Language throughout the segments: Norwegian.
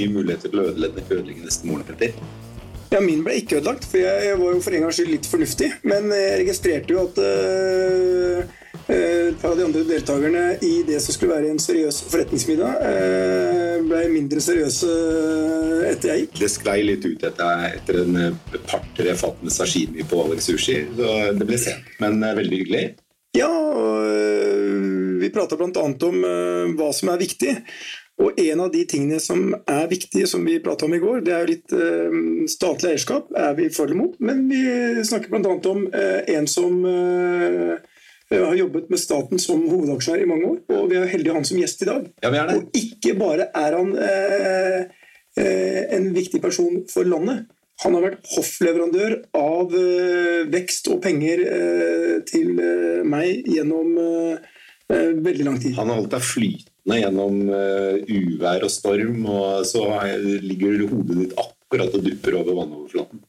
nye muligheter til å ødelegge, neste morgen, Petter. Ja, min ble ikke ødelagt, for jeg, var jo for en gangs skyld litt fornuftig. Men jeg registrerte jo at øh, et par av de andre deltakerne i det som skulle være en seriøs forretningsmiddag, øh, ble mindre seriøse etter jeg gikk. Det sklei litt ut etter, etter en par-tre fat med sashimi på Alex Sushi. Så det ble sent, men veldig hyggelig. Ja, og vi prata bl.a. om hva som er viktig. Og en av de tingene som er viktige, som vi prata om i går, det er jo litt eh, statlig eierskap. er vi for eller mot, Men vi snakker bl.a. om eh, en som eh, har jobbet med staten som hovedaksjonær i mange år. Og vi er heldige å ha han som gjest i dag. Ja, vi er det. Og ikke bare er han en viktig person for landet. Han har vært hoffleverandør av vekst og penger til meg gjennom veldig lang tid. Han har holdt deg flytende gjennom uvær og storm, og så ligger hodet ditt akkurat og dupper over vannoverflaten.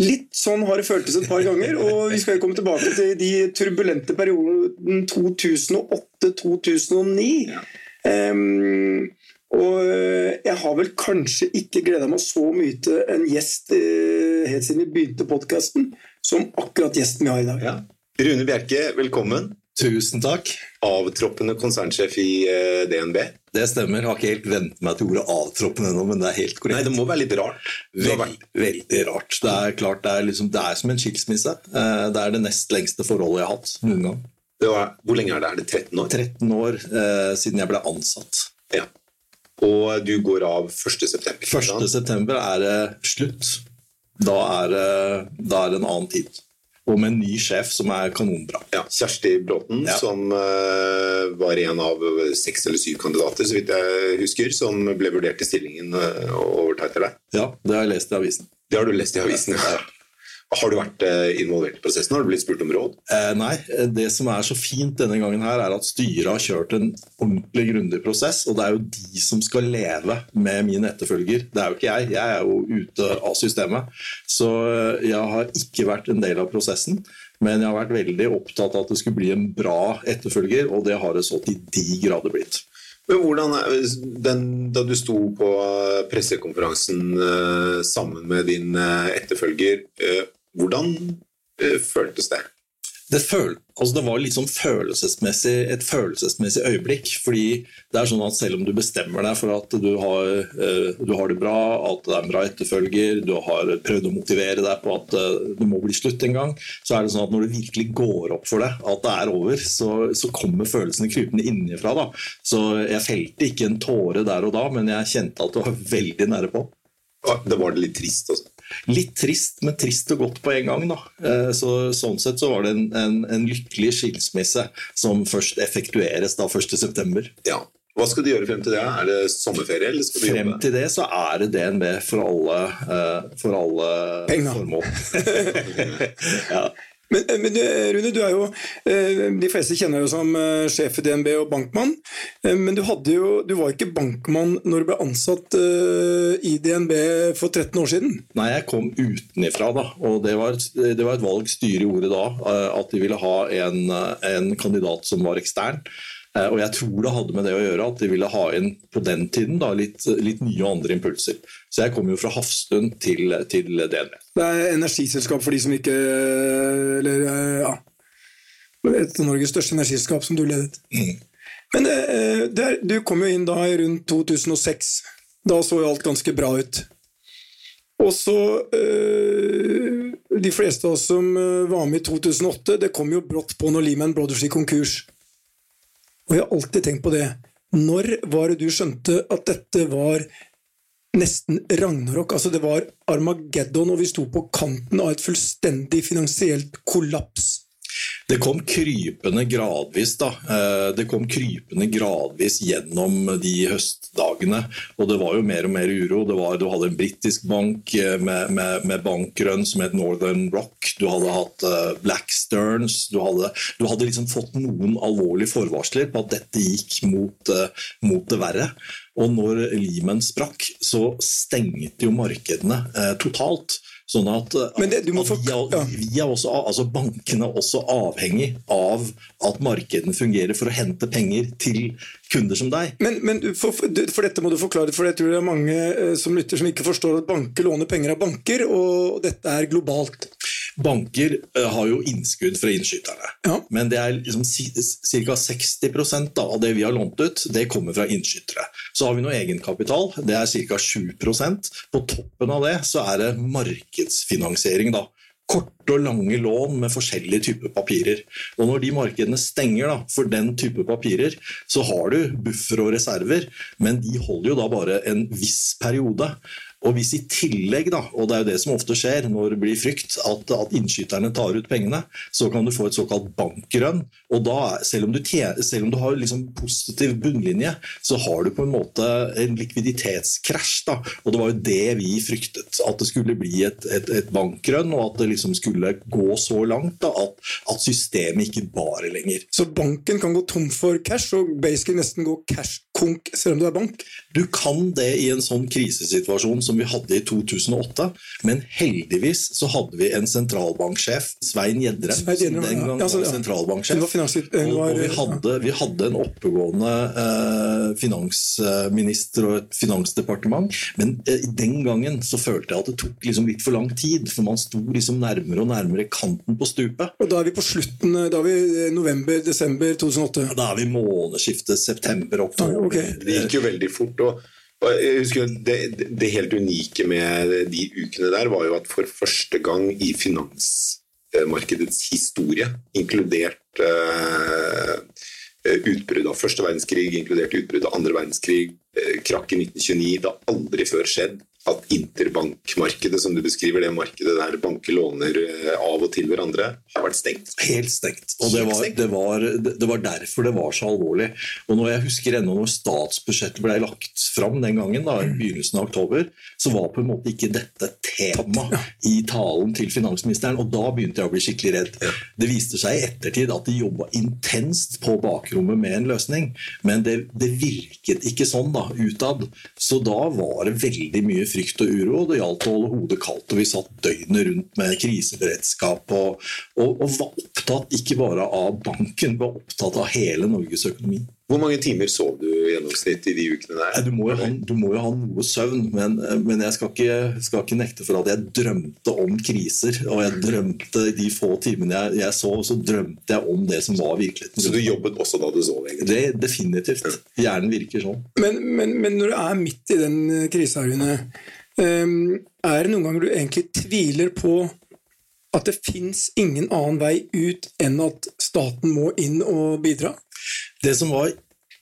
Litt sånn har det føltes et par ganger, og vi skal komme tilbake til de turbulente periodene 2008-2009. Ja. Um, og jeg har vel kanskje ikke gleda meg så mye til en gjest uh, helt siden vi begynte podkasten, som akkurat gjesten vi har i dag. Ja. Rune Bjerke, velkommen. Tusen takk. Avtroppende konsernsjef i uh, DNB. Det stemmer. Jeg har ikke helt vent meg til ordet avtroppende ennå, men det er helt korrekt. Nei, Det må være litt rart. Veld, veldig rart. Det er klart, det er, liksom, det er som en skilsmisse. Uh, det er det nest lengste forholdet jeg har hatt noen gang. Var, hvor lenge er det? Er det 13 år? 13 år uh, siden jeg ble ansatt. Ja. Og du går av 1.9.? 1.9. er det slutt. Da er, da er det en annen tid og med en ny sjef som er kanonbra. Ja, Kjersti Bråten, ja. som uh, var en av seks eller syv kandidater, så vidt jeg husker, som ble vurdert i stillingen uh, og overta etter deg. Ja, det har jeg lest i avisen. Det har du lest i avisen, ja. Har du vært involvert i prosessen? Har du blitt spurt om råd? Eh, nei. Det som er så fint denne gangen, her er at styret har kjørt en ordentlig grundig prosess. Og det er jo de som skal leve med min etterfølger. Det er jo ikke jeg. Jeg er jo ute av systemet. Så jeg har ikke vært en del av prosessen. Men jeg har vært veldig opptatt av at det skulle bli en bra etterfølger, og det har det så til de grader blitt. Men hvordan, den, Da du sto på pressekonferansen sammen med din etterfølger, hvordan uh, føltes det? Det, føl altså det var liksom følelsesmessig, et følelsesmessig øyeblikk. fordi det er sånn at Selv om du bestemmer deg for at du har, uh, du har det bra, at det er bra etterfølger, du har prøvd å motivere deg på at uh, det må bli slutt en gang, så er det sånn at når det virkelig går opp for deg at det er over, så, så kommer følelsene krypende innenfra. Da. Så jeg felte ikke en tåre der og da, men jeg kjente at det var veldig nære på. Det var litt trist også? Litt trist, men trist og godt på en gang. Eh, så, sånn sett så var det en, en, en lykkelig skilsmisse som først effektueres da 1.9. Ja. Hva skal du gjøre frem til det? Er det sommerferie? eller skal du frem jobbe? til det så er det DNB for alle, uh, for alle formål. ja. Men, eh, men, Rune, du er jo eh, De fleste kjenner deg som eh, sjef i DNB og bankmann. Men du, jo, du var ikke bankmann når du ble ansatt i DNB for 13 år siden? Nei, jeg kom utenifra, da. Og det var, det var et valg styret gjorde da. At de ville ha en, en kandidat som var ekstern. Eh, og jeg tror det hadde med det å gjøre at de ville ha inn på den tiden da, litt, litt nye og andre impulser. Så jeg kom jo fra Hafstund til, til DNB. Det er energiselskap for de som ikke Eller ja Et av Norges største energiselskap som du ledet. Mm. Men eh, det, du kom jo inn da i rundt 2006. Da så jo alt ganske bra ut. Og så øh, De fleste av oss som var med i 2008, det kom jo brått på når Lehman Brothers gikk konkurs. Og jeg har alltid tenkt på det. Når var det du skjønte at dette var nesten ragnarok? Altså det var Armageddon, og vi sto på kanten av et fullstendig finansielt kollaps. Det kom krypende gradvis, da. Eh, det kom krypende gradvis gjennom de høstdagene. Og det var jo mer og mer uro. Var, du hadde en britisk bank eh, med, med, med bankrønn som het Northern Rock. Du hadde hatt Blacksterns. Black Stearns. Du hadde, du hadde liksom fått noen alvorlige forvarsler på at dette gikk mot, mot det verre. Og når Lehman sprakk, så stengte jo markedene eh, totalt. Sånn at, Men det- du at vi, vi også, altså bankene er også avhengig av at markedene fungerer for å hente penger til kunder som deg. Men, men for, for dette må du forklare, for jeg tror det er mange eh, som lytter som ikke forstår at banker låner penger av banker, og dette er globalt. Banker eh, har jo innskudd fra innskyterne. Ja. Men det er liksom ca. 60 da, av det vi har lånt ut, det kommer fra innskytere. Så har vi noe egenkapital, det er ca. 7% På toppen av det så er det markedsfinansiering. da. Korte og lange lån med forskjellige typer papirer. Og Når de markedene stenger da, for den type papirer, så har du buffer og reserver, men de holder jo da bare en viss periode. Og hvis i tillegg, da, og det er jo det som ofte skjer når det blir frykt, at, at innskyterne tar ut pengene, så kan du få et såkalt bankrønn. Og da, selv om du, selv om du har liksom positiv bunnlinje, så har du på en måte en likviditetskrasj. da, Og det var jo det vi fryktet. At det skulle bli et, et, et bankrønn, og at det liksom skulle gå så langt da, at, at systemet ikke bar lenger. Så banken kan gå tom for cash, og basically nesten gå cash-konk selv om du er bank. Du kan det i en sånn krisesituasjon som vi hadde i 2008, men heldigvis så hadde vi en sentralbanksjef, Svein Gjedrem, som den gang var sentralbanksjef. Og, vi, hadde, vi hadde en oppegående eh, finansminister og et finansdepartement, men eh, den gangen så følte jeg at det tok liksom litt for lang tid, for man sto liksom nærmere og nærmere kanten på stupet. Og da er vi på slutten, da er vi eh, november-desember 2008. Da er vi månedsskiftet september-oktober. Ah, ok. Det gikk jo veldig fort. og og jeg husker det, det- helt unike med de ukene der var jo at for første gang i finansmarkedets historie, inkludert uh, utbrudd av første verdenskrig, inkludert utbrudd av andre verdenskrig, eh, krakk i 1929, det har aldri før skjedd at interbankmarkedet, som du beskriver, det markedet der banker låner eh, av og til hverandre, har vært stengt. Helt stengt. Og det var, det, var, det var derfor det var så alvorlig. Og når jeg husker ennå når statsbudsjettet ble lagt fram den gangen, da, i begynnelsen av oktober, så var på en måte ikke dette tema i talen til finansministeren. Og da begynte jeg å bli skikkelig redd. Det viste seg i ettertid at de jobba intenst på bakrommet med en løsning, men det, det virket ikke sånn da, utad. Så da var det veldig mye frykt og uro, og det gjaldt å holde hodet kaldt. Og vi satt døgnet rundt med kriseberedskap og, og, og var opptatt ikke bare av banken, vi var opptatt av hele Norges økonomi. Hvor mange timer sov du i gjennomsnitt i de ukene der? Nei, Du må jo ha, du må jo ha noe søvn, men, men jeg skal ikke, skal ikke nekte for at jeg drømte om kriser. Og jeg drømte de få timene jeg, jeg sov, så drømte jeg om det som var virkeligheten. Så du jobbet også da du sov, egentlig? Det definitivt. Hjernen virker sånn. Men, men, men når du er midt i den eh, krisa, Rune, ehm, er det noen ganger du egentlig tviler på at det fins ingen annen vei ut enn at staten må inn og bidra? Det som var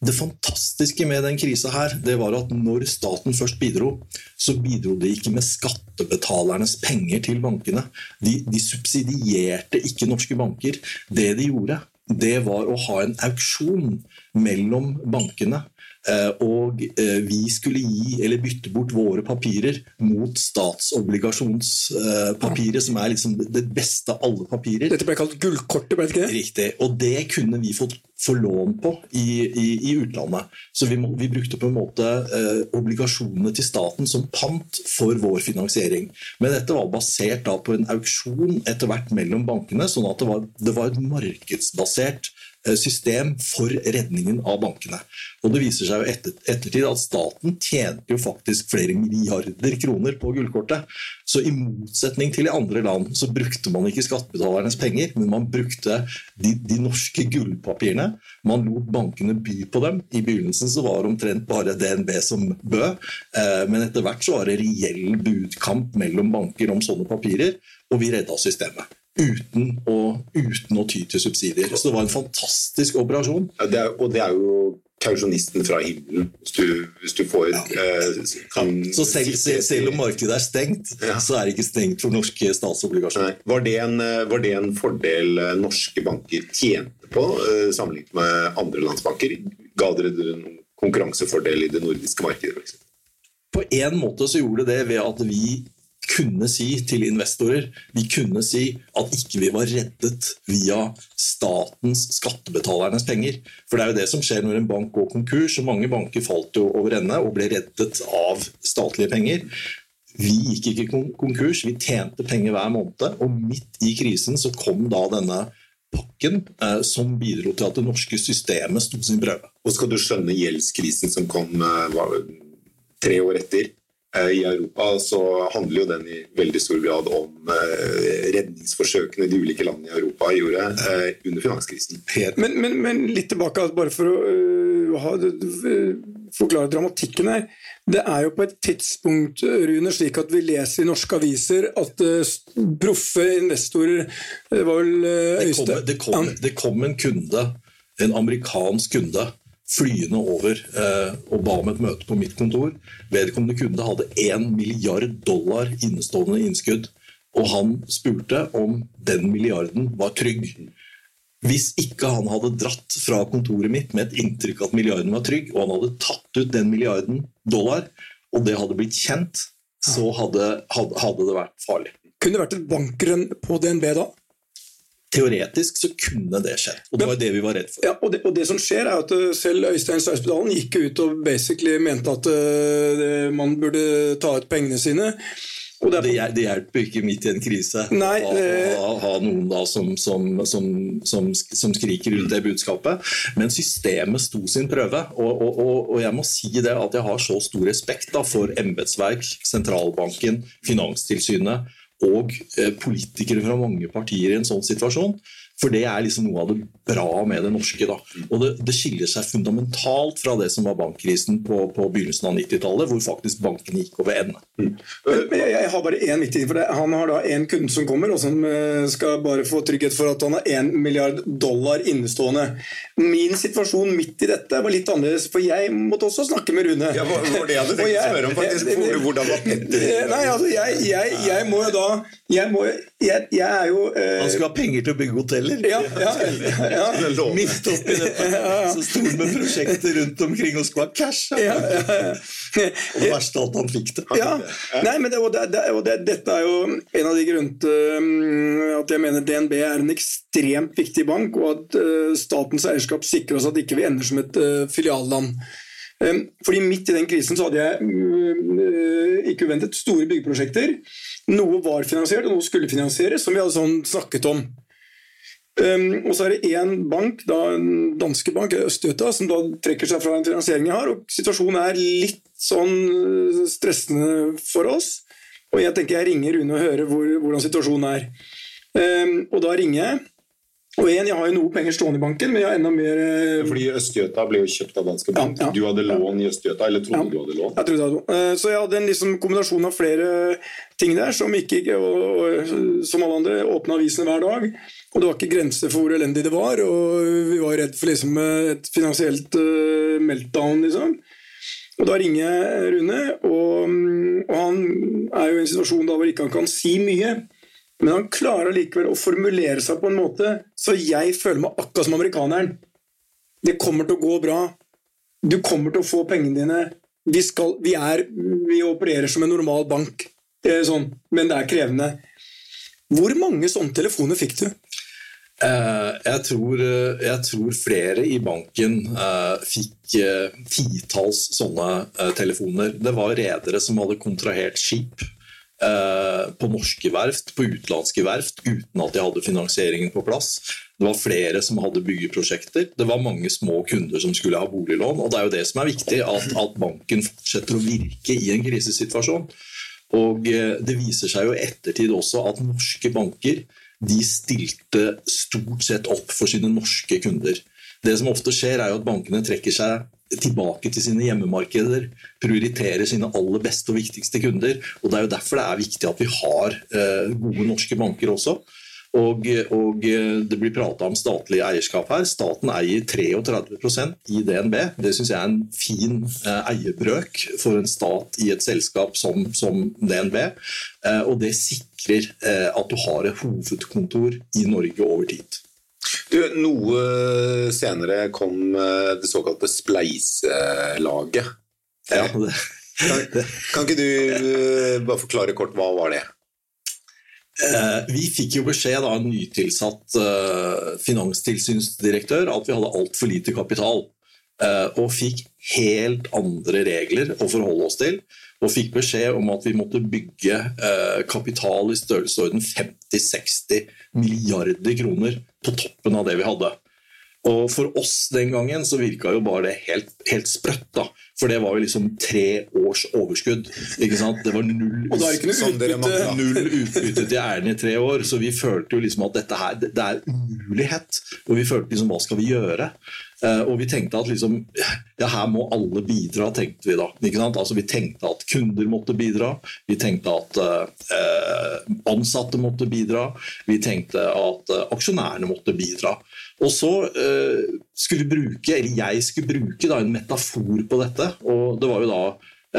det fantastiske med den krisa her, det var at når staten først bidro, så bidro de ikke med skattebetalernes penger til bankene. De, de subsidierte ikke norske banker. Det de gjorde, det var å ha en auksjon mellom bankene. Eh, Og eh, vi skulle gi eller bytte bort våre papirer mot statsobligasjonspapiret, som er liksom det beste av alle papirer. Dette ble kalt gullkortet, ble det ikke det? Riktig. Og det kunne vi fått få lån på i, i, i utlandet. Så vi, må, vi brukte på en måte eh, obligasjonene til staten som pant for vår finansiering. Men dette var basert da på en auksjon etter hvert mellom bankene, sånn at det var, det var et markedsbasert eh, system for redningen av bankene. Og det viser seg jo etter, ettertid at staten tjente jo faktisk flere milliarder kroner på gullkortet. Så i motsetning til i andre land så brukte man ikke skattebetalernes penger, men man brukte de, de norske gullpapirene. Man lot bankene by på dem. I begynnelsen så var det omtrent bare DNB som bød, eh, men etter hvert så var det reell budkamp mellom banker om sånne papirer, og vi redda systemet. Uten å, uten å ty til subsidier. Så det var en fantastisk operasjon. Ja, det er, og det er jo kausjonisten fra himmelen, hvis du, hvis du får eh, kan Så selv, selv, selv om markedet er stengt, Ja. så er det ikke stengt for norske statsobligasjoner. Var det, en, eh, var det en fordel eh, norske banker tjente på eh, sammenlignet med andre landsbanker? Ga dere noen konkurransefordel i det nordiske markedet? På en måte så gjorde det det ved at vi kunne si til investorer vi kunne si at ikke vi var reddet via statens, skattebetalernes penger. For det er jo det som skjer når en bank går konkurs. og Mange banker falt jo over ende og ble reddet av statlige penger. Vi gikk ikke kon- konkurs, vi tjente penger hver måned. Og midt i krisen så kom da denne pakken eh, som bidro til at det norske systemet sto sin prøve. Og skal du skjønne gjeldskrisen som kom eh, tre år etter i Europa, så handler jo den i veldig stor grad om eh, redningsforsøkene de ulike landene i Europa gjorde eh, under finanskrisen. Men, men, men litt tilbake, altså, bare for å ha, forklare dramatikken her. Det er jo på et tidspunkt Rune, slik at vi leser i norske aviser at proffe investorer Det var vel Øystein Det det, det kom en kunde, en amerikansk kunde, flyende over eh, og ba om et møte på mitt kontor. Vedkommende kunde hadde 1 milliard dollar innestående innskudd, og han spurte om den milliarden var trygg. Hvis ikke han hadde dratt fra kontoret mitt med et inntrykk at milliarden var trygg, og han hadde tatt ut den milliarden dollar, og det hadde blitt kjent, så hadde, hadde, hadde det vært farlig. Kunne det vært et bankrenn på DNB da? Teoretisk så kunne det skjedd, og det var det vi var redd for. Ja, og det, og det som skjer er at øh, Selv Øystein Steinsbedalen gikk ut og basically mente at uh, man burde ta ut pengene sine. Og det er Det, hjelper ikke midt i en krise Nei, å det- ha, ha noen da som, som, som, som, som skriker ut det budskapet. Men systemet sto sin prøve. Og, og, og jeg må si det at jeg har så stor respekt da, for embetsverk, sentralbanken, Finanstilsynet og eh, politikere fra mange partier i en sånn situasjon. For det er liksom noe av det bra med det norske. Da. Og det, det skiller seg fundamentalt fra det som var bankkrisen på, på begynnelsen av 90-tallet, hvor faktisk bankene gikk over ende. Men men jeg, jeg har bare én viktig for det. Han har da en kunde som kommer, og som eh, skal bare få trygghet for at han har 1 milliard dollar innestående. Min situasjon midt i dette var litt annerledes, for jeg måtte også snakke med Rune. Ja, hva var det jeg hadde tenkt å spørre om, faktisk. hvordan var Petter? Nei, altså, jeg, jeg, jeg må jo da Jeg, må, jeg, jeg er jo eh, Han skulle ha penger til å bygge hoteller. ja, ja, ja, ja. Midt oppi dette så sto han med prosjekter rundt omkring og skulle ha cash. Ja, ja, ja. Og det verste av alt, han fikk det. Ja, nei, men det, og det, det, og det, dette er jo en av de grunnene til um, at jeg mener DNB er en ekstremt viktig bank, og at uh, statens eierskap sikrer oss at ikke vi ender som et uh, filialland. Um, fordi Midt i den krisen så hadde jeg uh, ikke uventet store byggeprosjekter. Noe var finansiert, og noe skulle finansieres, som vi hadde sånn snakket om. Um, og så er det én bank, da, en danske bank, Østjøta, som da trekker seg fra den finansieringen jeg har. og Situasjonen er litt sånn uh, stressende for oss. Og jeg tenker jeg ringer Rune og hører hvor, hvordan situasjonen er. Um, og da ringer jeg. Og en, Jeg har jo noe penger stående i banken, men jeg har enda mer uh, Fordi Østgjøta ble jo kjøpt av Danske Bank. Ja, ja. Du hadde lån i Østgjøta, eller trodde Ja. du hadde lån? Jeg trodde jeg hadde noe. Eh, Så jeg hadde en liksom kombinasjon av flere ting der som ikke og, og, som alle andre åpna avisene hver dag. Og det var ikke grenser for hvor elendig det var, og vi var redd for liksom eh, et finansielt eh, meltdown, liksom. Og da ringer jeg Rune, og, mm, og han er jo i en situasjon da hvor ikke han kan si mye. Men han klarer likevel å formulere seg på en måte så jeg føler meg akkurat som amerikaneren. Det kommer til å gå bra. Du kommer til å få pengene dine. Vi, skal, vi, er, vi opererer som en normal bank, er sånn, men det er krevende. Hvor mange sånne telefoner fikk du? Uh, jeg, tror, uh, jeg tror flere i banken uh, fikk eh, titalls sånne eh, telefoner. Det var redere som hadde kontrahert skip eh, på norske verft, på utenlandske verft, uten at de hadde finansieringen på plass. Det var flere som hadde byggeprosjekter. Det var mange små kunder som skulle ha boliglån. og Det er jo det som er viktig, at, at banken fortsetter å virke i en krisesituasjon. Og eh, Det viser seg jo i ettertid også at norske banker de stilte stort sett opp for sine norske kunder. Det som ofte skjer, er jo at bankene trekker seg tilbake til sine hjemmemarkeder, prioriterer sine aller beste og viktigste kunder. og Det er jo derfor det er viktig at vi har eh, gode norske banker også. Og, og det blir prata om statlig eierskap her. Staten eier 33% i DNB. Det syns jeg er en fin eh, eierbrøk for en stat i et selskap som, som DNB. Eh, og det sikrer eh, at du har et hovedkontor i Norge over tid. Du, noe senere kom eh, det såkalte spleiselaget. Ja, det, Kan, kan ikke du eh, bare forklare kort hva var det? Eh, Vi fikk jo beskjed av en nytilsatt eh, finanstilsynsdirektør at vi hadde altfor lite kapital. Eh, og fikk helt andre regler å forholde oss til. Og fikk beskjed om at vi måtte bygge eh, kapital i størrelsesorden 50-60 milliarder kroner på toppen av det vi hadde. Og For oss den gangen så virka jo bare det helt, helt sprøtt. da. For det var jo liksom tre års overskudd. ikke sant? Det var null, Og det ikke utbytte. null utbytte til æren i tre år. Så vi følte jo liksom at dette her, det er umulighet. Og vi følte liksom hva skal vi gjøre? Eh, og vi tenkte at liksom ja, her må alle bidra, tenkte vi da. ikke sant? Altså Vi tenkte at kunder måtte bidra. Vi tenkte at eh, ansatte måtte bidra. Vi tenkte at eh, aksjonærene måtte bidra. Og så eh, skulle bruke, eller jeg skulle bruke da, en metafor på dette. Og det var jo da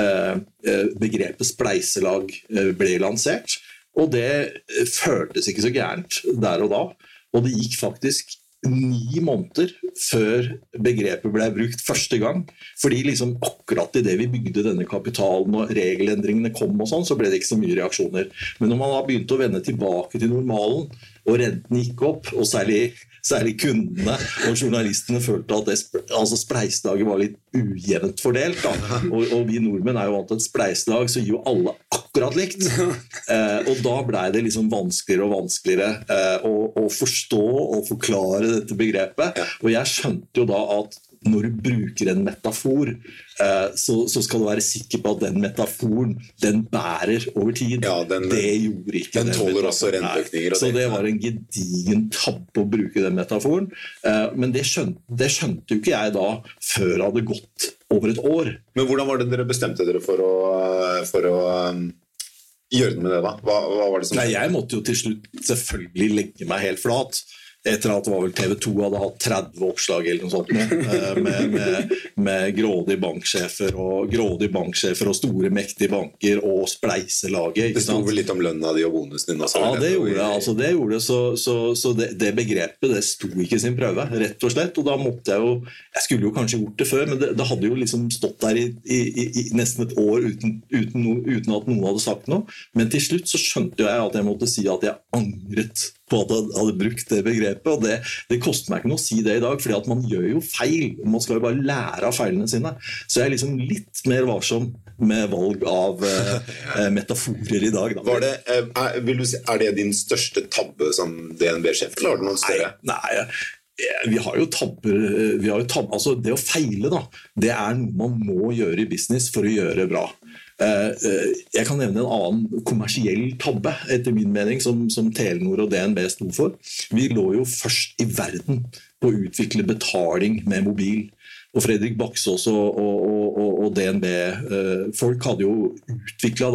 eh, eh, begrepet spleiselag eh, ble lansert. Og det eh, føltes ikke så gærent der og da. Og det gikk faktisk ni måneder før begrepet ble brukt første gang. Fordi liksom akkurat idet vi bygde denne kapitalen og regelendringene kom, og sånn, så ble det ikke så mye reaksjoner. Men når man da begynte å vende tilbake til normalen, og renten gikk opp, og særlig, særlig kundene og journalistene følte at det, altså spleiselaget var litt ujevnt fordelt. Og, og vi nordmenn er jo vant til et spleiselag, så gir jo alle akkurat likt. Eh, og da blei det liksom vanskeligere og vanskeligere eh, å, å forstå og forklare dette begrepet. Og jeg skjønte jo da at når du bruker en metafor, eh, så, så skal du være sikker på at den metaforen den bærer over tid. Ja, den- det gjorde ikke den den tåler også renteøkninger, Så det- var en gedigen tabbe å bruke den metaforen. Eh, men det skjønte, det skjønte jo ikke jeg da før det hadde gått over et år. Men hvordan var det dere bestemte dere for å, for å um, gjøre noe med det, da? Hva, hva var det som Nei, jeg måtte jo til slutt selvfølgelig legge meg helt flat. Etter at annet var vel TV 2 hadde hatt 30 oppslag eller noe sånt eh, med, med, med grådige banksjefer og grådige banksjefer og store, mektige banker og spleiselaget. Det sto vel litt om lønna di og bonusen din også? Ja, det gjorde det. Altså, det gjorde det. Så, så, så det, det begrepet det sto ikke sin prøve, rett og slett. Og da måtte jeg jo Jeg skulle jo kanskje gjort det før, men det, det hadde jo liksom stått der i, i, i, i nesten et år uten, uten, no, uten at noen hadde sagt noe. Men til slutt så skjønte jeg at jeg måtte si at jeg angret på at jeg hadde brukt det begrepet. Og det, det koster meg ikke noe å si det i dag, fordi at man gjør jo feil. Man skal jo bare lære av feilene sine. Så jeg er liksom litt mer varsom med valg av eh, eh, metaforer i dag. Da. Var det, eh, er, vil du si, er det din største tabbe som DNB-sjef, eller har du noen større? Nei, nei vi har jo tabber eh, vi har jo tab altså Det å feile, da, det er noe man må gjøre i business for å gjøre bra. Eh, eh, Jeg kan nevne en annen kommersiell tabbe, etter min mening, som, som Telenor og DNB sto for. Vi lå jo først i verden på å utvikle betaling med mobil. Og Fredrik Baksås og, og, og, og DNB-folk hadde jo utvikla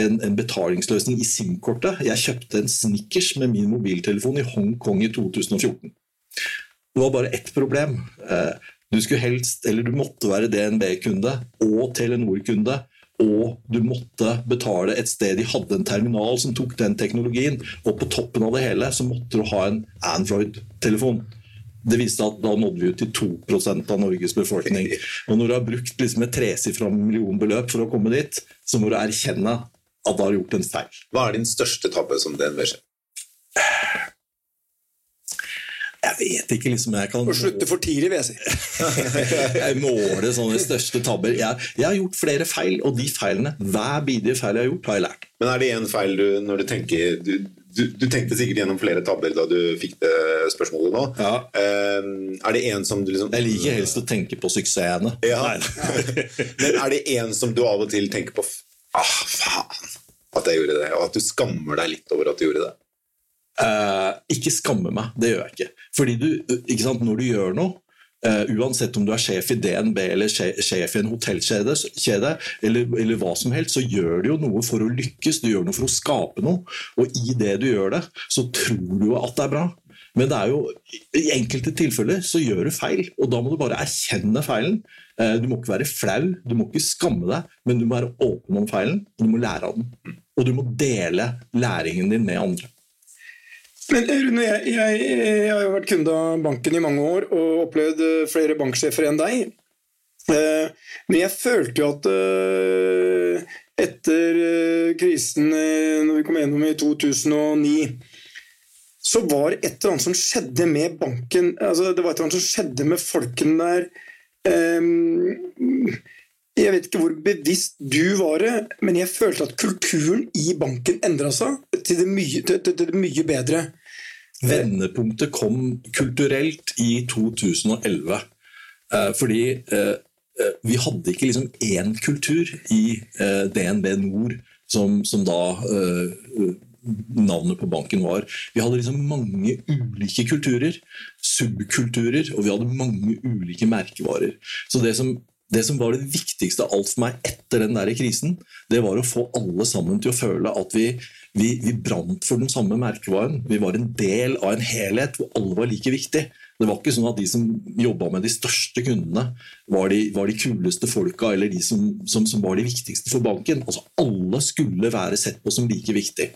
en, en betalingsløsning i SIM-kortet. Jeg kjøpte en Snickers med min mobiltelefon i Hongkong i 2014. Det var bare ett problem. Eh, Du helst, du måtte være DNB-kunde og Telenor-kunde. Og du måtte betale et sted de hadde en terminal som tok den teknologien. Og på toppen av det hele så måtte du ha en Android-telefon. Det viste at da nådde vi ut til 2% av Norges befolkning. Og når du har brukt liksom et tresifra millionbeløp for å komme dit, så må du erkjenne at du har gjort en feil. Hva er din største tabbe som DNB-sjef? Jeg vet ikke liksom jeg kan slutte for tidlig, vil jeg si. jeg måler sånne største tabber. Jeg, jeg har gjort flere feil, og de feilene, hver bidige feil jeg har gjort, har jeg lært. Men er det en feil du, når du tenker du, du, du tenkte sikkert gjennom flere tabber da du fikk det spørsmålet nå. Ja. Eh, er det en som du liksom Jeg liker helst å tenke på suksessene. Ja. Men er det en som du av og til tenker på Ah, faen at jeg gjorde det, og at du skammer deg litt over at du gjorde det? Eh, ikke skamme meg, det gjør jeg ikke. Fordi du, ikke sant, når du gjør noe, eh, uansett om du er sjef i DNB eller sjef i en hotellkjede, kjede, eller, eller hva som helst, så gjør du jo noe for å lykkes, du gjør noe for å skape noe. Og i det du gjør det, så tror du jo at det er bra. Men det er jo, i enkelte tilfeller så gjør du feil, og da må du bare erkjenne feilen. Eh, Du må ikke være flau, du må ikke skamme deg, men du må være åpen om feilen, og du må lære av den. Og du må dele læringen din med andre. Men eh, Rune, jeg, jeg, jeg har jo vært kunde av banken i mange år og opplevd eh, flere banksjefer enn deg. Eh, Men jeg følte jo at eh, etter eh, krisen eh, når vi kom gjennom i 2009 så var det et eller annet som skjedde med banken. Altså, det var et eller annet som skjedde med folkene der. Jeg vet ikke hvor bevisst du var det, men jeg følte at kulturen i banken endra seg til det mye, til, til, det mye bedre. Vendepunktet kom kulturelt i 2011. Eh, fordi eh, eh, vi hadde ikke liksom én kultur i DNB Nord, som, som da navnet på banken var. Vi hadde liksom mange ulike kulturer, subkulturer, og vi hadde mange ulike merkevarer. Så det som, det som var det viktigste av alt for meg etter den der krisen, det var å få alle sammen til å føle at vi, vi, vi brant for den samme merkevaren. Vi var en del av en helhet hvor alle var like viktig. Det var ikke sånn at de som jobba med de største kundene, var de, var de kuleste folka eller de som, som, som, var de viktigste for banken. Altså Alle skulle være sett på som like viktig.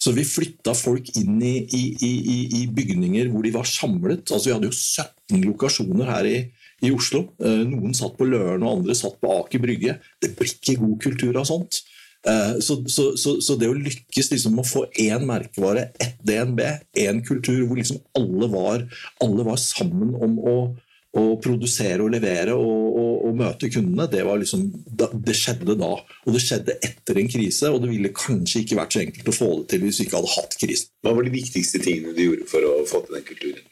Så vi flytta folk inn i, i, i, i bygninger hvor de var samlet. Altså Vi hadde jo 17 lokasjoner her i, i Oslo. Eh, noen satt på Løren, og andre satt på Aker Brygge. Det blir ikke god kultur av sånt. Eh, så, så, så, så, det å lykkes liksom med å få én merkevare, ett DNB, én kultur hvor liksom alle var, alle var sammen om å, å, produsere og levere og, og, og møte kundene, det, liksom, det, skjedde da. Og det skjedde etter en krise, og det ville kanskje ikke vært så enkelt å få det til hvis vi ikke hadde hatt krisen. Hva var de viktigste tingene du gjorde for å få til den kulturen?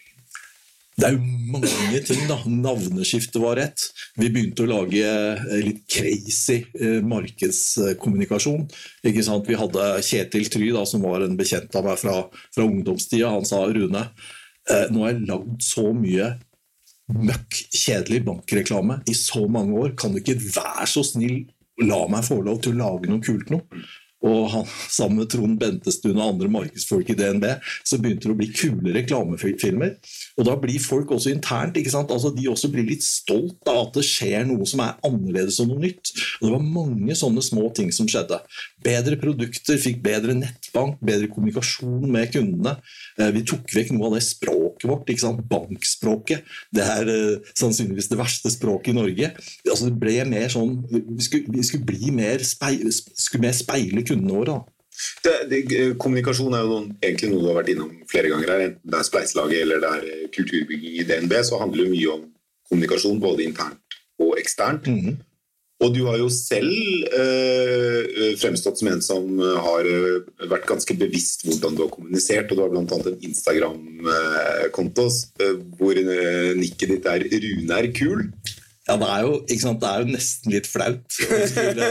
Det er jo mange ting, da. Navneskiftet var rett. Vi begynte å lage eh, litt crazy eh, markedskommunikasjon. Ikke sant? Vi hadde Kjetil Try, da, som var en bekjent av meg fra, fra ungdomstida. Han sa Rune, eh, nå har jeg lagd så mye møkk kjedelig bankreklame i så mange år. Kan du ikke være så snill la meg få lov til å lage noe kult noe? Og han, sammen med Trond Bentestuen og andre markedsfolk i DNB, så begynte det å bli kule reklamefilmer. Og da blir folk også internt ikke sant? Altså, de også blir litt stolt av at det skjer noe som er annerledes og noe nytt. Og det var mange sånne små ting som skjedde. Bedre produkter, fikk bedre nettbank, bedre kommunikasjon med kundene. Eh, vi tok vekk noe av det språket vårt, ikke sant? bankspråket. Det er uh, sannsynligvis det verste språket i Norge. Altså, det ble mer sånn, Vi skulle, vi skulle bli mer, speil, skulle mer speile kundene våre. da. Det, det, kommunikasjon er jo noen, egentlig noe du har vært innom flere ganger. her, Enten det er spleiselaget eller det er eh, kulturbygging i DNB, så handler det mye om kommunikasjon både internt og eksternt. Mm -hmm. Og du har jo selv eh, fremstått som en som har vært ganske bevisst hvordan du har kommunisert. og Du har bl.a. en Instagram-konto øh, hvor nikket ditt er 'Rune er kul'. Ja, det er, jo, det er, jo, nesten litt flaut å skulle,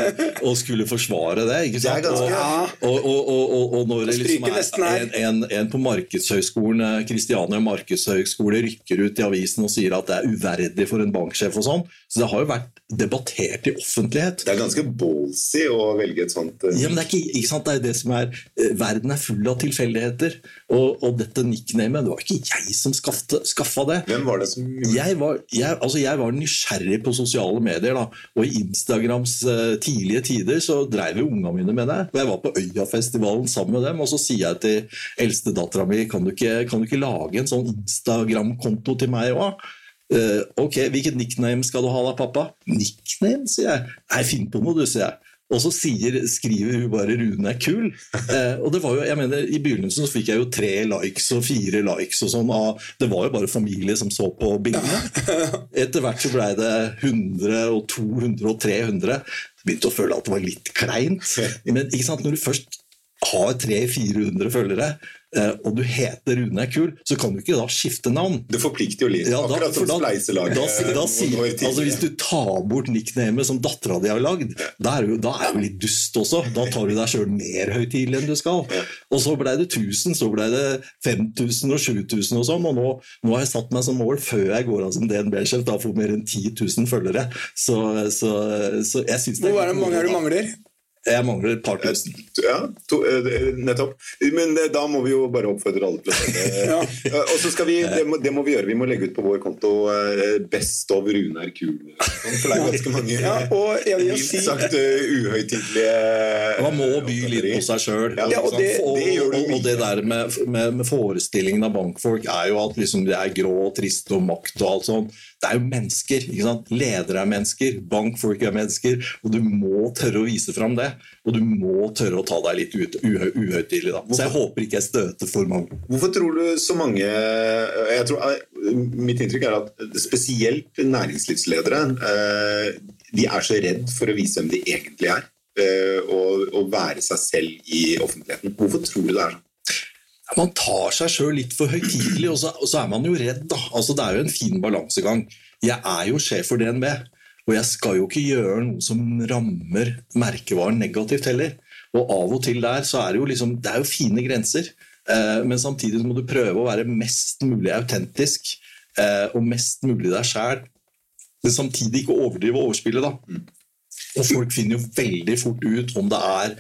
å skulle forsvare det. ikke sant? Og, og, og, og når det liksom er en, en, en på markedshøgskolen, Kristiania eh, markedshøgskole rykker ut i avisen og sier at det er uverdig for en banksjef og sånn, så det har jo vært debattert i offentlighet. Det er ganske ballsy å velge et sånt uh... Ja, men det er ikke, ikke sant? Det er det som er uh, Verden er full av tilfeldigheter. Og, og, dette nicknamet Det var ikke jeg som skaffa det. Hvem var det som jeg var, jeg, altså jeg var nysgjerrig på sosiale medier. da, Og i Instagrams uh, tidlige tider så dreiv jo unga mine med det. Og jeg var på Øyafestivalen sammen med dem, og så sier jeg til eldstedattera mi kan, kan du ikke lage en sånn Instagram-konto til meg òg? Uh, ok, hvilket nickname skal du ha da, pappa? Nickname, sier jeg. Nei, finn på noe, du, sier jeg. Og så sier, skriver hun bare 'Rune er kul'. Eh, og det var jo, jeg mener, I begynnelsen så fikk jeg jo tre likes og fire likes. og sånn, og Det var jo bare familie som så på bildene. Etter hvert så blei det 100 og 200 og 300. Begynte å føle at det var litt kleint. Men ikke sant, når du først har 300-400 følgere, Eh, og du heter Rune er kul, så kan du ikke da skifte navn. Det forplikter jo litt. Ja, da, akkurat som spleiselaget. Altså, hvis du tar bort nicknamet som dattera di har lagd, da er du jo litt dust også. Da tar du deg sjøl mer høytidelig enn du skal. Og så blei det 1000, så blei det 5000 og 7000 og sånn. Og nå, nå, har jeg satt meg som mål, før jeg går av som DNB-sjef, da får mer enn 10 000 følgere. Så, så, så jeg syns det er Hvor mange er det du mangler? Jeg mangler et par tusen. Ja, to, eh, nettopp. Men eh, da må vi jo bare oppfordre alle til å se. Og så skal vi, det må, det må, vi gjøre, vi må legge ut på vår konto eh, 'Best of Runar Kul'. For det er ganske mange ja, og jeg vil si, sagt uhøytidelige Man må by litt på seg sjøl. Ja, og, det, og, og, det der med, med, med, forestillingen av bankfolk er jo at liksom det er grå og trist og makt og alt sånt. Det er jo mennesker. ikke sant? Ledere er mennesker, bankfolk er mennesker, og du må tørre å vise fram det. Og du må tørre å ta deg litt ut, uhø, uhøytidelig. da. Så jeg håper ikke jeg støter for mange. Hvorfor tror du så mange jeg tror, eh, Mitt inntrykk er at spesielt næringslivsledere eh, de er så redd for å vise hvem de egentlig er. eh, Og, og være seg selv i offentligheten. Hvorfor tror du det er sånn? Man tar seg sjøl litt for høytidelig, og, og så er man jo redd. da. Altså, Det er jo en fin balansegang. Jeg er jo sjef for DNB, og jeg skal jo ikke gjøre noe som rammer merkevaren negativt heller. Og av og til der så er det jo liksom, det er jo fine grenser, eh, men samtidig må du prøve å være mest mulig autentisk eh, og mest mulig deg sjæl. Men samtidig ikke overdrive og overspille, da. Og folk finner jo veldig fort ut om det er,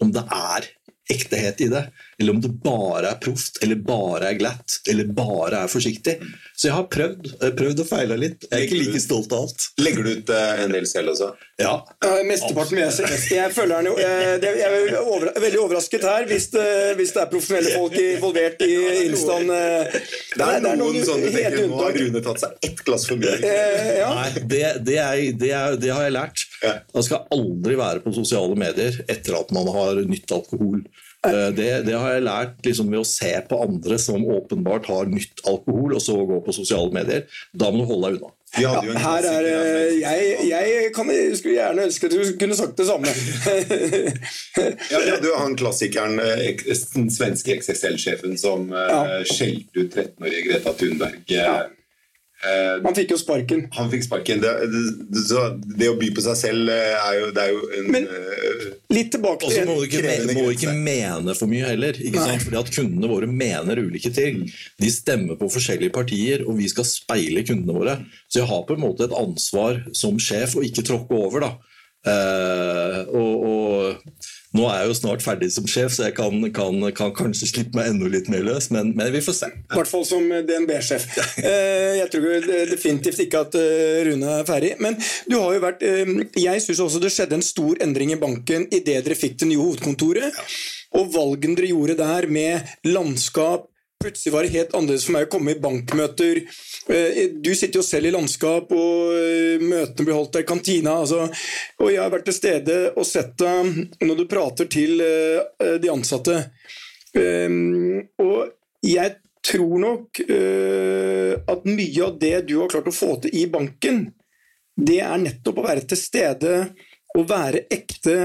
om det er ektehet i det, eller om det bare er proft, eller bare er glatt, eller bare er forsiktig. Så jeg har prøvd, eh, prøvd og feila litt. Jeg er ikke like stolt av alt. Legger du ut eh, en del selv også? Ja, Uh, mesteparten med SMS. Jeg føler den jo uh, det- jeg er over, veldig overrasket her hvis det, hvis det er profesjonelle folk involvert i Instaen. Uh, Det er, noen, sånne du tenker, Nå har Rune tatt seg ett glass for mye. Uh, ja. Nei, det, det, er, det, er, det har jeg lært. Man skal aldri være på sosiale medier etter at man har nytt alkohol. Eh, Det, det har jeg lært liksom ved å se på andre som åpenbart har nytt alkohol, og så gå på sosiale medier. Da må du holde deg unna. En Her er eh, jeg, jeg kan, skulle gjerne ønske at du kunne sagt det samme. Ja, ja, du har han klassikeren, eh, den svenske XXL-sjefen som Ja. skjelte ut 13-årige Greta Thunberg. eh, eh, Han fikk jo sparken. han fikk sparken. Det, det, så det å by på seg selv eh, er jo, det er jo en Men- eh, Litt tilbake til så til må du ikke, må ikke mene for mye heller. Ikke Nei. sant? Fordi at Kundene våre mener ulike ting. De stemmer på forskjellige partier, og vi skal speile kundene våre. Så jeg har på en måte et ansvar som sjef å ikke tråkke over. da. Eh, og, og nå er jeg jo snart ferdig som sjef, så jeg kan, kan, kan kanskje slippe meg enda litt mer løs, men, men vi får se. I hvert fall som DNB-sjef. Eh, Jeg tror definitivt ikke at eh, Rune er ferdig. Men du har jo vært eh, Jeg syns også det skjedde en stor endring i banken idet dere fikk det nye hovedkontoret. Og valgene dere gjorde der med landskap Plutselig var det helt annerledes for meg å komme i bankmøter. Eh, Du sitter jo selv i landskap, og eh, møtene blir holdt der i kantina. Altså, og jeg har vært til stede og sett deg når du prater til eh, de ansatte. Um, og jeg tror nok at mye av det du har klart å få til i banken, det er nettopp å være til stede og være ekte.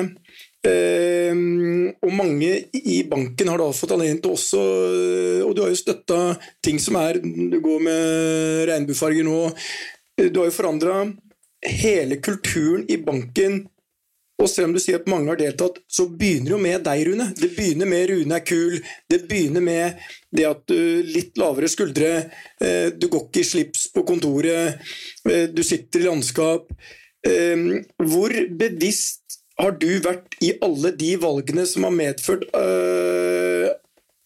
Um, og mange i banken har da fått anledning til også Og du har jo støtta ting som er Du går med regnbuefarger nå. Du har jo forandra hele kulturen i banken og selv om du sier at mange har deltatt, så begynner jo med deg, Rune. Det begynner med Rune er kul. Det begynner med det at du litt lavere skuldre, eh, du går ikke i slips på kontoret, eh, du sitter i landskap. Eh, Hvor bevisst har du vært i alle de valgene som har medført eh,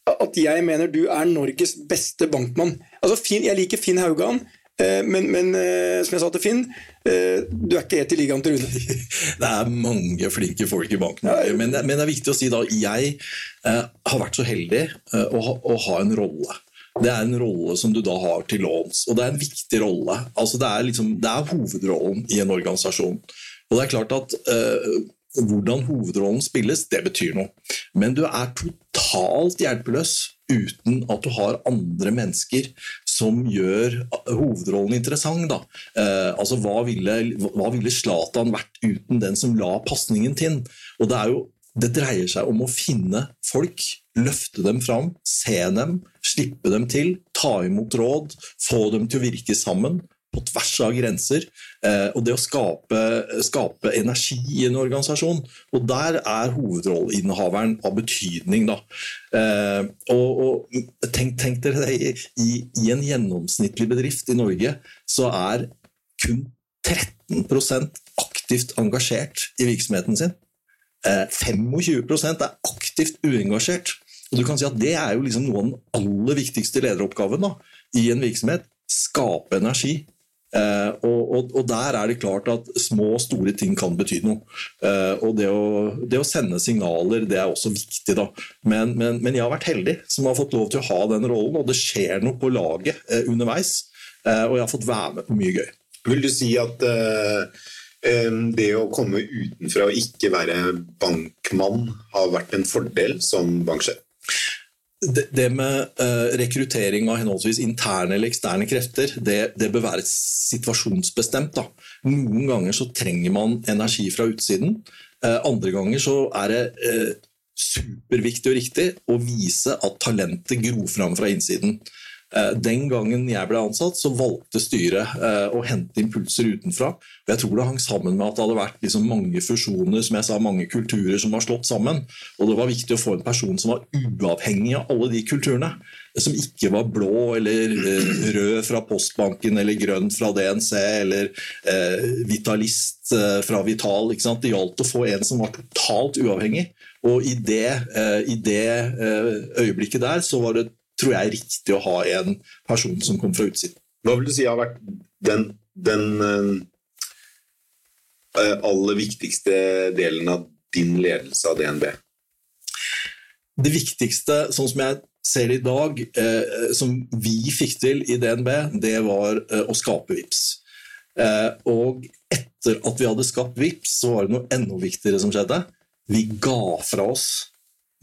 at jeg mener du er Norges beste bankmann? Altså, Finn, jeg liker Finn Haugan, eh, men, men eh, som jeg sa til Finn, eh, du er ikke helt i ligaen til Rune. Det er mange flinke folk i banken. Men, men det er viktig å si da jeg eh, har vært så heldig å, å ha en rolle. Det er en rolle som du da har til låns, og det er en viktig rolle. Altså det, er liksom, det er hovedrollen i en organisasjon. Og det er klart at eh, hvordan hovedrollen spilles, det betyr noe. Men du er totalt hjelpeløs uten at du har andre mennesker som gjør hovedrollen interessant. Eh, altså, hva ville, Zlatan vært uten den som la pasningen til? Og det, jo, det dreier seg om å finne folk, løfte dem fram, se dem, slippe dem til, ta imot råd, få dem til å virke sammen på tvers av grenser. Eh, og det å skape, skape energi i en organisasjon. Og der er hovedrolleinnehaveren av betydning, da. Eh, og, og tenk, tenk dere det, i, i, en gjennomsnittlig bedrift i Norge så er kun 13% aktivt engasjert i virksomheten sin. Eh, 25% er aktivt uengasjert. Og du kan si at Det er jo liksom noe av den aller viktigste lederoppgaven da, i en virksomhet. Skape energi. Eh, og, og, og, der er det klart at små og store ting kan bety noe. Eh, og det å, det å, sende signaler det er også viktig. da. Men, men, men, jeg har vært heldig som har fått lov til å ha den rollen, og det skjer noe på laget eh, underveis. og jeg har fått være med på mye gøy. Vil du si at uh, det å komme utenfra og ikke være bankmann har vært en fordel som banksjef? Det, med uh, rekruttering av henholdsvis interne eller eksterne krefter, det, det bør være situasjonsbestemt. Da. Noen ganger så trenger man energi fra utsiden. Uh, andre ganger så er det uh, superviktig og riktig å vise at talentet gror fram fra innsiden. Eh, den gangen jeg ble ansatt, så valgte styret eh, å hente impulser utenfra. Og jeg tror det hang sammen med at det hadde vært liksom mange fusjoner, som jeg sa, mange kulturer som var slått sammen. Og det var viktig å få en person som var uavhengig av alle de kulturene. Som ikke var blå eller eh, rød fra Postbanken eller grønn fra DNC eller vitalist fra Vital. Det gjaldt å få en som var totalt uavhengig. Og i det, i det øyeblikket der så var det tror jeg er riktig å ha en person som kommer fra utsiden. Hva vil du si har vært den, den uh, aller viktigste delen av din ledelse av DNB? Det viktigste, sånn som jeg ser det i dag, uh, som vi fikk til i DNB, det var uh, å skape VIPS. og etter at vi hadde skapt VIPS, så var det noe enda viktigere som skjedde. Vi ga fra oss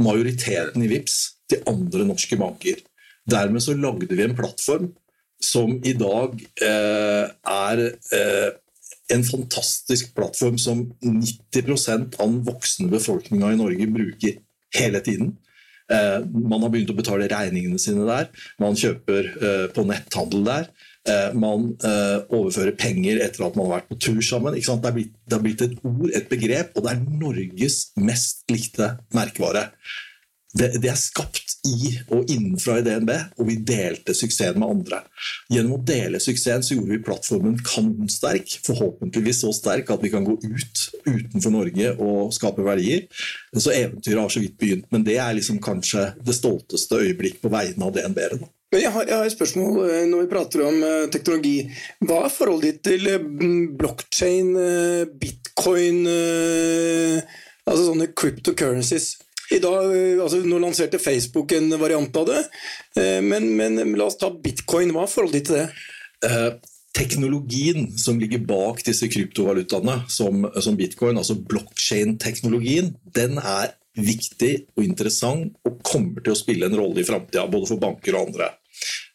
majoriteten i VIPS til andre norske banker. Dermed så lagde vi en plattform som i dag eh, er eh, en fantastisk plattform som 90 av den voksne befolkninga i Norge bruker hele tiden. Eh, man har begynt å betale regningene sine der, man kjøper eh, på netthandel der. Eh, man eh, overfører penger etter at man har vært på tur sammen. Det er, blitt, det, er blitt, et ord, et begrep, og det er Norges mest likte merkevare det, det, er skapt i og innenfra i DNB, og vi delte suksessen med andre. Gjennom å dele suksessen så gjorde vi plattformen kanonsterk, forhåpentligvis så sterk at vi kan gå ut utenfor Norge og skape verdier. Så eventyret har så vidt begynt, men det er liksom kanskje det stolteste øyeblikk på vegne av DNB. Da. Jeg har, et spørsmål eh, når vi prater om uh, teknologi. Hva er forholdet ditt til blockchain, uh, bitcoin, altså sånne cryptocurrencies? I dag, eh, altså Nå lanserte Facebook en variant av det, eh, men, men la oss ta bitcoin. Hva er forholdet ditt til det? Eh, teknologien som ligger bak disse kryptovalutaene, som, som bitcoin, altså blokkjein-teknologien, den er viktig og interessant og kommer til å spille en rolle i framtida, både for banker og andre.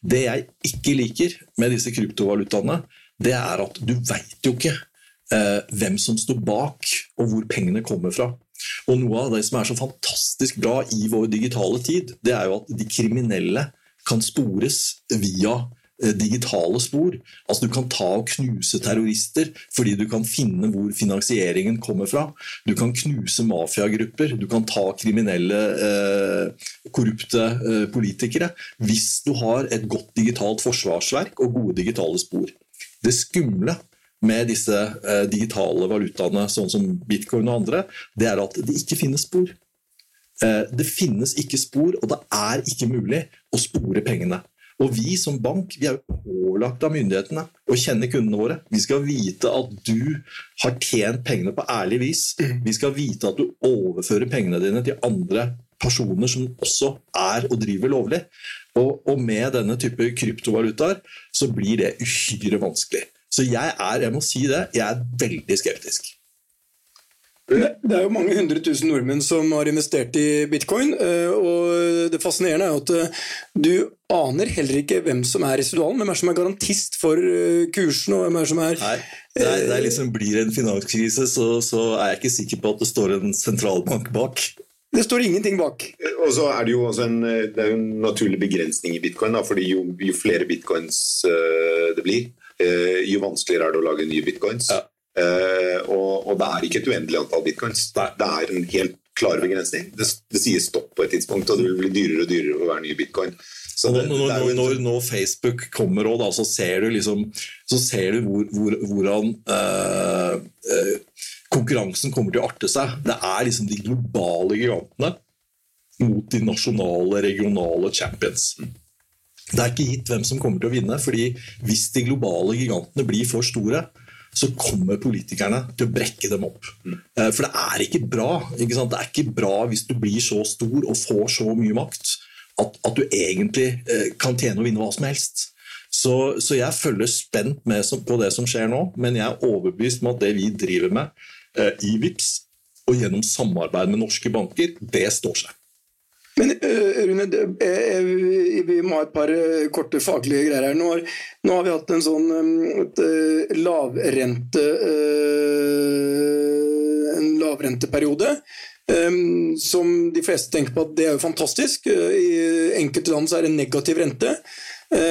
Det jeg ikke liker med disse kryptovalutaene, det er at du veit jo ikke eh, hvem som står bak, og hvor pengene kommer fra. Og Noe av det som er så fantastisk bra i vår digitale tid, det er jo at de kriminelle kan spores via eh, digitale spor. Altså Du kan ta og knuse terrorister fordi du kan finne hvor finansieringen kommer fra. Du kan knuse mafiagrupper, du kan ta kriminelle, eh, korrupte eh, politikere hvis du har et godt digitalt forsvarsverk og gode digitale spor. Det skumle med disse eh, digitale valutaene, sånn som bitcoin og andre, det er at det ikke finnes spor. Eh, det finnes ikke spor, og det er ikke mulig å spore pengene. Og vi som bank vi er jo pålagt av myndighetene å kjenne kundene våre. Vi skal vite at du har tjent pengene på ærlig vis. Mm. Vi skal vite at du overfører pengene dine til andre personer som også er og driver lovlig. Og, og med denne type kryptovalutaer så blir det uhyre vanskelig. Så jeg er, jeg må si det, jeg er veldig skeptisk. Det er jo mange hundre tusen nordmenn som har investert i bitcoin. Eh, og Det fascinerende er jo at eh, du aner heller ikke hvem som er residualen, hvem er som er garantist for eh, kursen. og hvem er som er... Nei, det, er, det er liksom Blir det en finanskrise, så, så, er jeg ikke sikker på at det står en sentralbank bak. Det står ingenting bak. Og så er Det jo også en, det er jo en naturlig begrensning i bitcoin, da, fordi jo, jo flere bitcoins det blir, jo vanskeligere er det å lage nye bitcoins. Ja. Uh, og, og, det er ikke et uendelig antall bitcoins. Det er, det er en helt klar begrensning. Det, det, sier stopp på et tidspunkt, og det vil bli dyrere og dyrere for hver nye bitcoin. Det, når, når, når, når, Facebook kommer, òg, så ser du, liksom, så ser du hvor, hvor, hvordan uh, uh, konkurransen kommer til å arte seg. Det er liksom de globale gigantene mot de nasjonale, regionale champions. Det er ikke gitt hvem som kommer til å vinne, fordi hvis de globale gigantene blir for store, så kommer politikerne til å brekke dem opp. Mm. Eh, for det er ikke bra. Ikke det er ikke bra hvis du blir så stor og får så mye makt at, at du egentlig eh, kan tjene og vinne hva som helst. Så, så jeg følger spent med på det som skjer nå, men jeg er overbevist om at det vi driver med eh, i VIPS og gjennom samarbeid med norske banker, det står seg. Men Rune, vi må ha et par korte faglige greier her. Nå har, nå har vi hatt en sånn et, lavrente en lavrenteperiode. Som de fleste tenker på at det er jo fantastisk. I enkelte land så er det negativ rente.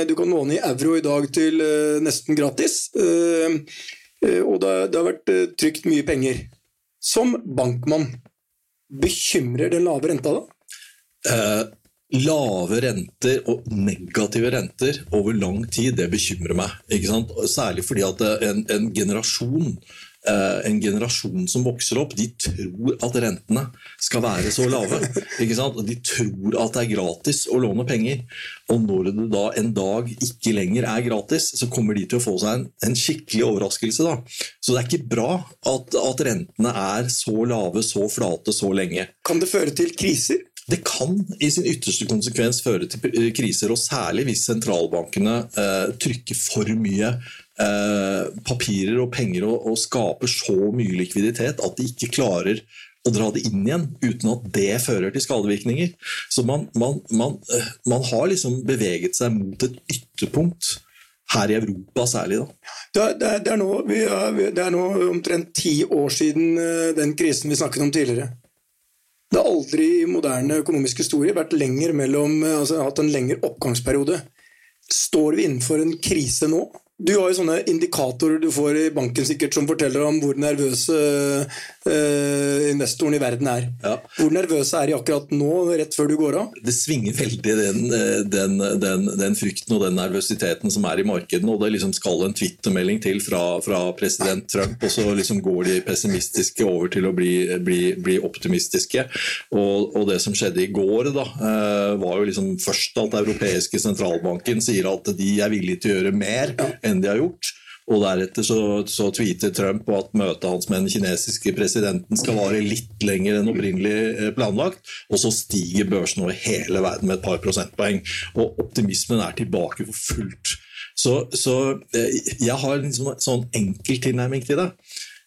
du kan låne i euro i dag til nesten gratis. og det har vært trygt mye penger. Som bankmann, bekymrer den lave renta da? Eh, lave renter og negative renter over lang tid, det bekymrer meg. Særlig fordi at en, en, generasjon, eh, en generasjon som vokser opp, de tror at rentene skal være så lave. De tror at det er gratis å låne penger. Og når det da en dag ikke lenger er gratis, så kommer de til å få seg en, en skikkelig overraskelse. Da. Så det er ikke bra at, at rentene er så lave, så flate, så lenge. Kan det føre til kriser? Det kan i sin ytterste konsekvens føre til eh, kriser, og særlig hvis sentralbankene eh, trykker for mye eh, papirer og penger og, skaper så mye likviditet at de ikke klarer å dra det inn igjen uten at det fører til skadevirkninger. Så man, man, man, man har liksom beveget seg mot et ytterpunkt her i Europa særlig. Da. Det, er, det, er nå, det er nå omtrent ti år siden den krisen vi snakket om tidligere. Det har aldri i moderne økonomisk historie vært mellom, altså hatt en lengre oppgangsperiode. Står vi innenfor en krise nå? Du har jo sånne indikatorer du får i banken sikkert som forteller om hvor nervøse uh, investoren i verden er. Ja. Hvor nervøse er de akkurat nå, rett før du går av? Det svinger veldig den, eh, den, den, den frykten og den nervøsiteten som er i markedene. og Det liksom skal en twittermelding til fra, fra, president Trump, og så liksom går de pessimistiske over til å bli, bli, bli optimistiske. Og, og, det som skjedde i går, da, uh, var jo liksom først at europeiske sentralbanken sier at de er villige til å gjøre mer. Ja enn de har gjort. Og Deretter så, så tweeter Trump på at møtet hans med den kinesiske presidenten skal vare litt lenger enn opprinnelig eh, planlagt. Og så stiger børsen over hele verden med et par prosentpoeng. Og optimismen er tilbake for fullt. Så, så eh, jeg har en sånn, sånn enkel tilnærming til det.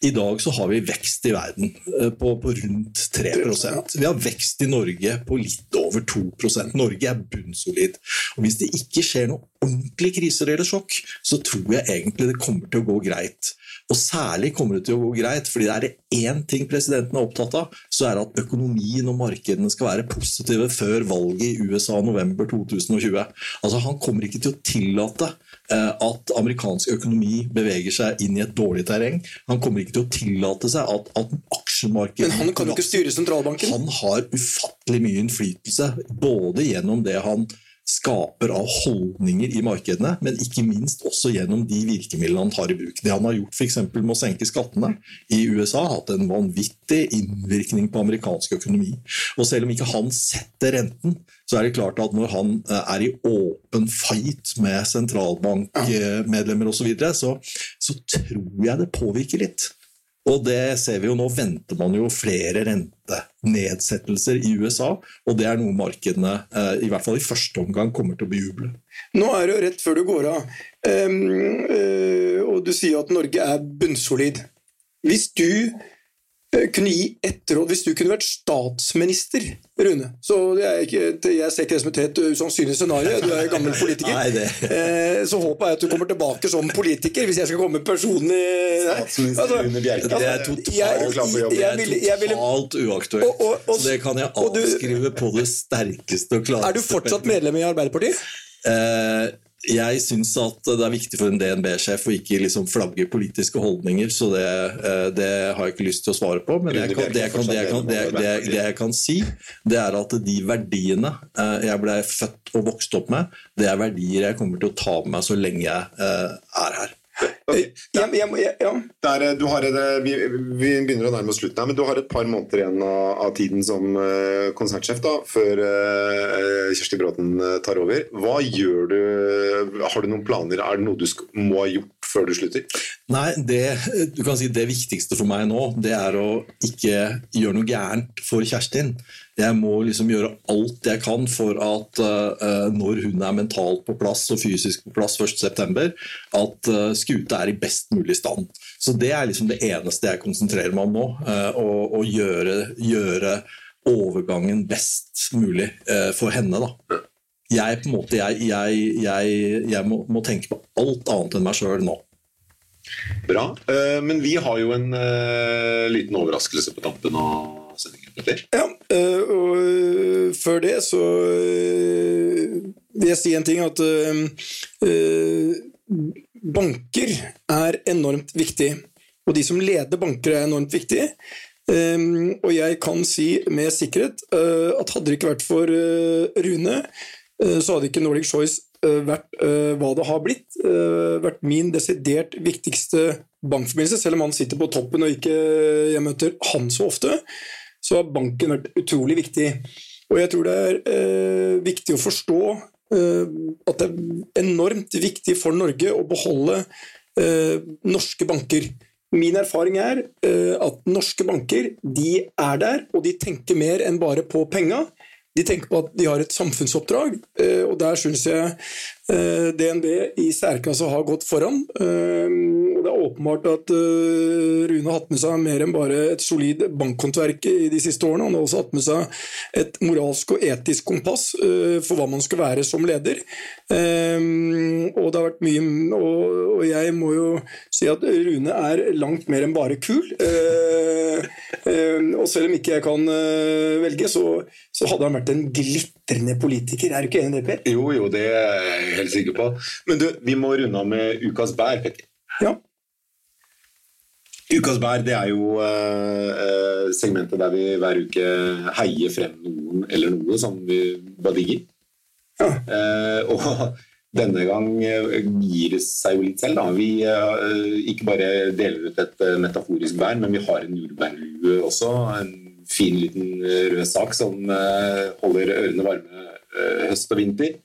I dag så har vi vekst i verden eh, på, på rundt 3% Vi har vekst i Norge på litt over 2% Norge er bunnsolid. Og Hvis det ikke skjer noe ordentlig kriser eller sjokk, så tror jeg egentlig det kommer til å gå greit. Og særlig kommer det til å gå greit, fordi det er det én ting presidenten er opptatt av, så er det at økonomien og markedene skal være positive før valget i USA november 2020. Altså Han kommer ikke til å tillate at amerikansk økonomi beveger seg inn i et dårlig terreng. Han kommer ikke til å tillate seg at, at aksjemarkedet Men han kan jo ikke styre sentralbanken? Han har ufattelig mye innflytelse, både gjennom det han skaper av holdninger i markedene, men ikke minst også gjennom de virkemidlene han tar i bruk. Det han har gjort f.eks. med å senke skattene i USA, har hatt en vanvittig innvirkning på amerikansk økonomi. Og selv om ikke han setter renten, så er det klart at når han eh, er i åpen fight med sentralbankmedlemmer osv., så, videre, så så tror jeg det påvirker litt. Og det ser vi jo nå, venter man jo flere rentenedsettelser i USA. Og det er noe markedene eh, i hvert fall i første omgang kommer til å bejuble. Nå er det jo rett før du går av, um, uh, og du sier at Norge er bunnsolid. Hvis du Eh, kunne gi ett råd hvis du kunne vært statsminister, Rune. Så ikke, jeg ser ikke det som et helt usannsynlig scenario, du er gammel politiker. Nei, eh, så håper jeg at du kommer tilbake som politiker, hvis jeg skal komme personlig Statsminister altså, Rune Bjerke. Altså, det er totalt, jeg, jeg, jeg, totalt uaktuelt. Og, og, og, så det kan jeg avskrive på det sterkeste og klareste. Er du fortsatt medlem i Arbeiderpartiet? Eh, jeg syns at det er viktig for en DNB-sjef å ikke liksom flagge politiske holdninger, så det, eh, det, har jeg ikke lyst til å svare på. Men jeg kan, det, jeg kan, jeg kan, det, jeg kan, si, det er at de verdiene eh, jeg ble født og vokst opp med, det er verdier jeg kommer til å ta med meg så lenge jeg eh, er her. Okay. Ja, ja, ja. Der, et, vi, vi, begynner å nærme oss slutten her, men du har et par måneder igjen av, av tiden som uh, konsertsjef da, før uh, Kjersti Bråten tar over. Hva gjør du? Har du noen planer? Er det noe du må ha gjort før du slutter? Nei, det, du kan si det viktigste for meg nå, det er å ikke gjøre noe gærent for Kjerstin. Jeg må liksom gjøre alt jeg kan for at uh, når hun er mentalt på plass og fysisk på plass 1.9., at uh, skuta er i best mulig stand. Så Det er liksom det eneste jeg konsentrerer meg om nå. Å, uh, gjøre, gjøre, overgangen best mulig for henne. da jeg, på en måte, jeg, jeg, jeg, jeg må, må, tenke på alt annet enn meg sjøl nå. Bra. Uh, men vi har jo en uh, liten overraskelse på tampen av sendingen. Ja, og før det så vil jeg si en ting at banker er enormt viktig. Og de som leder banker, er enormt viktig. Um, og jeg kan si med sikkerhet at hadde det ikke vært for Rune, Eh, så hadde ikke Nordic Choice eh, vært eh, hva det har blitt. Vært min desidert viktigste bankforbindelse, selv om han sitter på toppen og ikke jeg møter han så ofte. Så har banken vært utrolig viktig. Og jeg tror det er viktig å forstå at det er enormt viktig for Norge å beholde norske banker. Min erfaring er at norske banker de er der, og de tenker mer enn bare på penga. De tenker på at de har et samfunnsoppdrag, eh, og der syns jeg eh, DNB i særklasse har gått foran. Eh, åpenbart at Rune har hatt med seg mer enn bare et solid bankhåndverk i de siste årene. Han har også hatt med seg et moralsk og etisk kompass for hva man skal være som leder. Og det har vært mye Og jeg må jo si at Rune er langt mer enn bare kul. Og selv om ikke jeg kan velge, så, så hadde han vært en glitrende politiker. Er du ikke enig i det, Per? Jo, jo, det er jeg helt sikker på. Men du, vi må runde av med ukas bær, Petter. Ja. Ukas bær det er jo uh, segmentet der vi hver uke heier frem noen eller noe som vi bare digger. Ja. Uh, og denne gang gir det seg jo litt selv. Da. Vi uh, ikke bare deler ut et metaforisk bær, men vi har en jordbærlue også. En fin liten rød sak som holder ørene varme høst og vinter.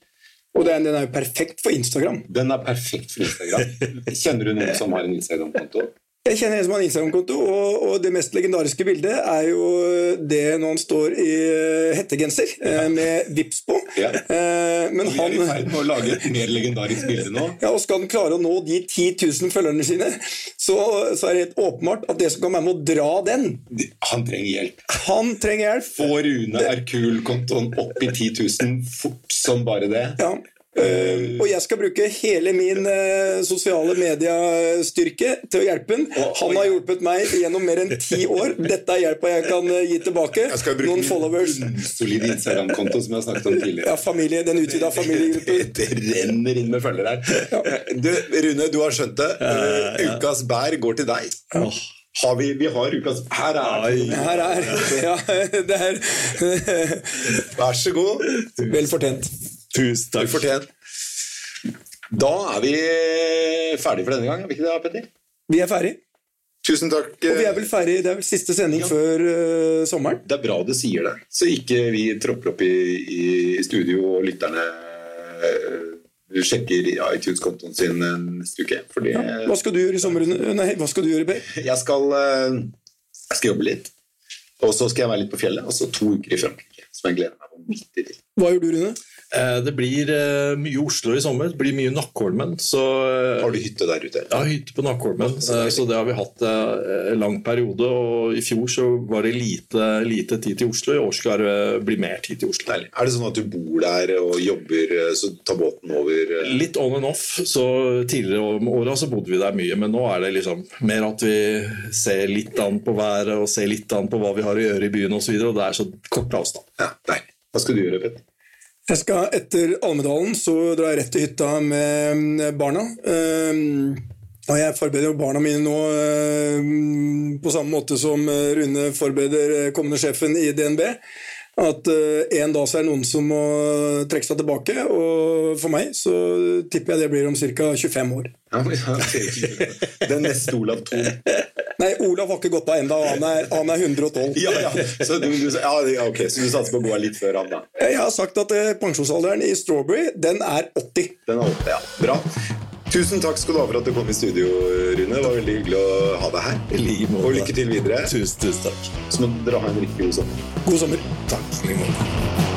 Og den, den, er jo perfekt for Instagram. Den er perfekt for Instagram. Kjenner du noen som har en Instagram-konto? Jeg kjenner en som har en Instagram-konto, og, og, det mest legendariske bildet er jo det når han står i eh, hettegenser ja. Eh, med vips på. Ja. Eh, men han er i ferd med å lage et mer legendarisk bilde nå. Ja, og Skal han klare å nå de 10 000 følgerne sine, så, så, er det helt åpenbart at det som kan være med å dra den Han trenger hjelp. Han trenger hjelp. Få Rune Erkul-kontoen opp i 10 000 fort som bare det. Ja, Uh, og jeg skal bruke hele min uh, sosiale mediestyrke til å hjelpe han. Han har hjulpet meg gjennom mer enn ti år. Dette er hjelpa jeg kan uh, gi tilbake. Jeg skal bruke Noen followers. Solid Instagram-konto som jeg har snakket om tidligere. Ja, familie, Den utvida familiegruppen. Det renner inn med følgere her. Ja. Du, Rune, du har skjønt det. Ukas bær går til deg. Oh. Har vi, vi, har ukas Her er Her er ja, det er Vær så god. Vel fortjent. Tusen takk. Fortjent. Da er vi ferdige for denne gang, er vi ikke det, Petter? Vi er ferdige. Tusen takk. Og vi er vel ferdige, Det er vel siste sending ja. før uh, sommeren? Det er bra du sier det, så ikke vi tropper opp i, i studio og lytterne uh, sjekker iTunes-kontoen sin neste uke. Fordi, ja. Hva skal du gjøre i sommeren? Nei, hva skal du gjøre, Per? Jeg skal, uh, jeg skal jobbe litt. Og så skal jeg være litt på fjellet, og så to uker i Frankrike. Som jeg gleder meg vanvittig til. Hva gjør du, Rune? Eh, det blir eh, mye Oslo i sommer. Det blir mye Nakkholmen. Eh, har du hytte der ute? Ja, hytte på Nakkholmen. Så det har vi hatt en lang periode. og I fjor så var det lite, lite tid til Oslo. I år skal det bli mer tid til Oslo. Deilig. Er det sånn at du bor der og jobber, så tar båten over? Litt on and off. Så Tidligere om åra så bodde vi der mye, men nå er det liksom mer at vi ser litt an på været og ser litt an på hva vi har å gjøre i byen osv. Og, så videre, og det er så kort avstand. Ja. Hva skal du gjøre, Petter? Jeg skal Etter Almedalen så drar jeg rett til hytta med barna. Ehm, og jeg forbereder jo barna mine nå ehm, på samme måte som Rune forbereder kommende sjefen i DNB. At eh, en dag så er det noen som må trekke seg tilbake. Og for meg så tipper jeg det blir om ca. 25 år. Den neste Olav Thon. Nei, Olav har ikke gått av ennå. Han, han, er 112. Ja, ja. Så, du, du, ja, okay. så du satser på å gå litt før han, da? Jeg har sagt at eh, pensjonsalderen i Strawberry, den er 80. Den er 80, ja. Bra. Tusen takk skal du ha for at du kom i studio, Rune. Det var veldig hyggelig å ha deg her. Like. Og lykke til videre. Tusen, tusen takk. Så må dere ha en riktig god sommer. God sommer. Takk. like.